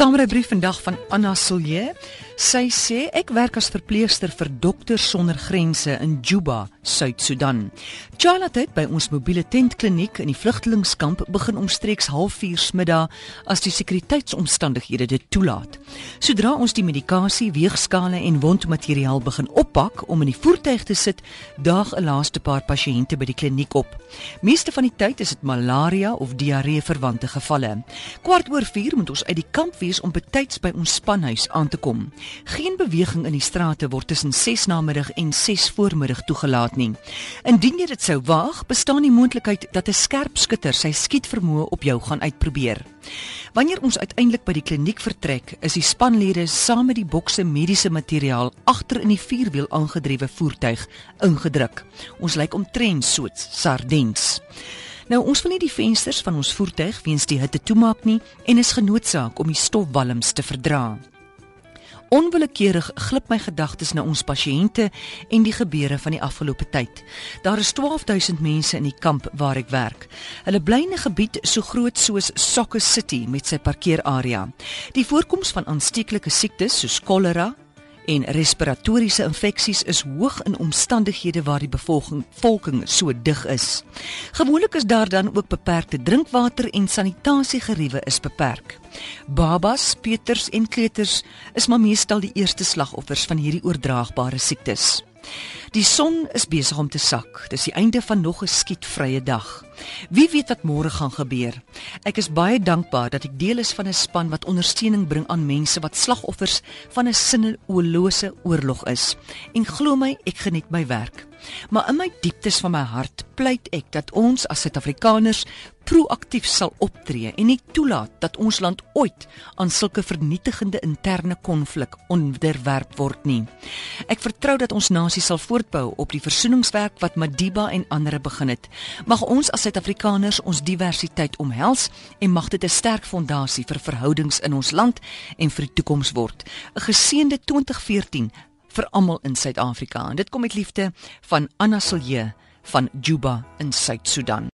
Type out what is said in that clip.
Saamrybrief vandag van Anna Silje. Sy sê ek werk as verpleegster vir Dokters Sonder Grense in Juba, Suid-Sudan. Charlotte het by ons mobiele tentkliniek in die vlugtelingkamp begin omstreeks 04:30 middag as die sekuriteitsomstandighede dit toelaat. Sodra ons die medikasie, weegskale en wondmateriaal begin oppak om in die voertuig te sit, daag 'n laaste paar pasiënte by die kliniek op. Meeste van die tyd is dit malaria of diarree verwante gevalle. Kwart oor 4 moet ons uit die kamp wees om betyds by ons spanhuis aan te kom. Geen beweging in die strate word tussen 6 namiddag en 6 voormiddag toegelaat nie. Indien jy dit sou waag, bestaan die moontlikheid dat 'n skerpskutter sy skietvermoë op jou gaan uitprobeer. Wanneer ons uiteindelik by die kliniek vertrek, is die spanlede saam met die bokse mediese materiaal agter in die vierwiel aangedrewe voertuig ingedruk. Ons lyk omtrent soos sardiens. Nou ons wil nie die vensters van ons voertuig weens die hitte toemaak nie en is genoodsaak om die stofwalms te verdra. Onwillekeurig glip my gedagtes na ons pasiënte en die gebeure van die afgelope tyd. Daar is 12000 mense in die kamp waar ek werk. Hulle bly in 'n gebied so groot soos Soccer City met sy parkeerarea. Die voorkoms van aansteeklike siektes soos kolera, en respiratoriese infeksies is hoog in omstandighede waar die bevolking volking so dig is. Gewoonlik is daar dan ook beperkte drinkwater en sanitasiegeriewe is beperk. Babas, peuters en kleuters is maar meestal die eerste slagoffers van hierdie oordraagbare siektes. Die son is besig om te sak. Dis die einde van nog 'n skietvrye dag. Wie weet wat môre gaan gebeur. Ek is baie dankbaar dat ek deel is van 'n span wat ondersteuning bring aan mense wat slagoffers van 'n sinnelose oorlog is. En glo my, ek geniet my werk. Maar in my dieptes van my hart pleit ek dat ons as Suid-Afrikaners proaktief sal optree en nie toelaat dat ons land ooit aan sulke vernietigende interne konflik onderwerp word nie. Ek vertrou dat ons nasie sal voortbou op die versoeningswerk wat Madiba en ander begin het. Mag ons as Suid-Afrikaners ons diversiteit omhels en mag dit 'n sterk fondasie vir verhoudings in ons land en vir die toekoms word. 'n Geseënde 2014 vir almal in Suid-Afrika. En dit kom met liefde van Anna Silje van Juba in Suid-Sudan.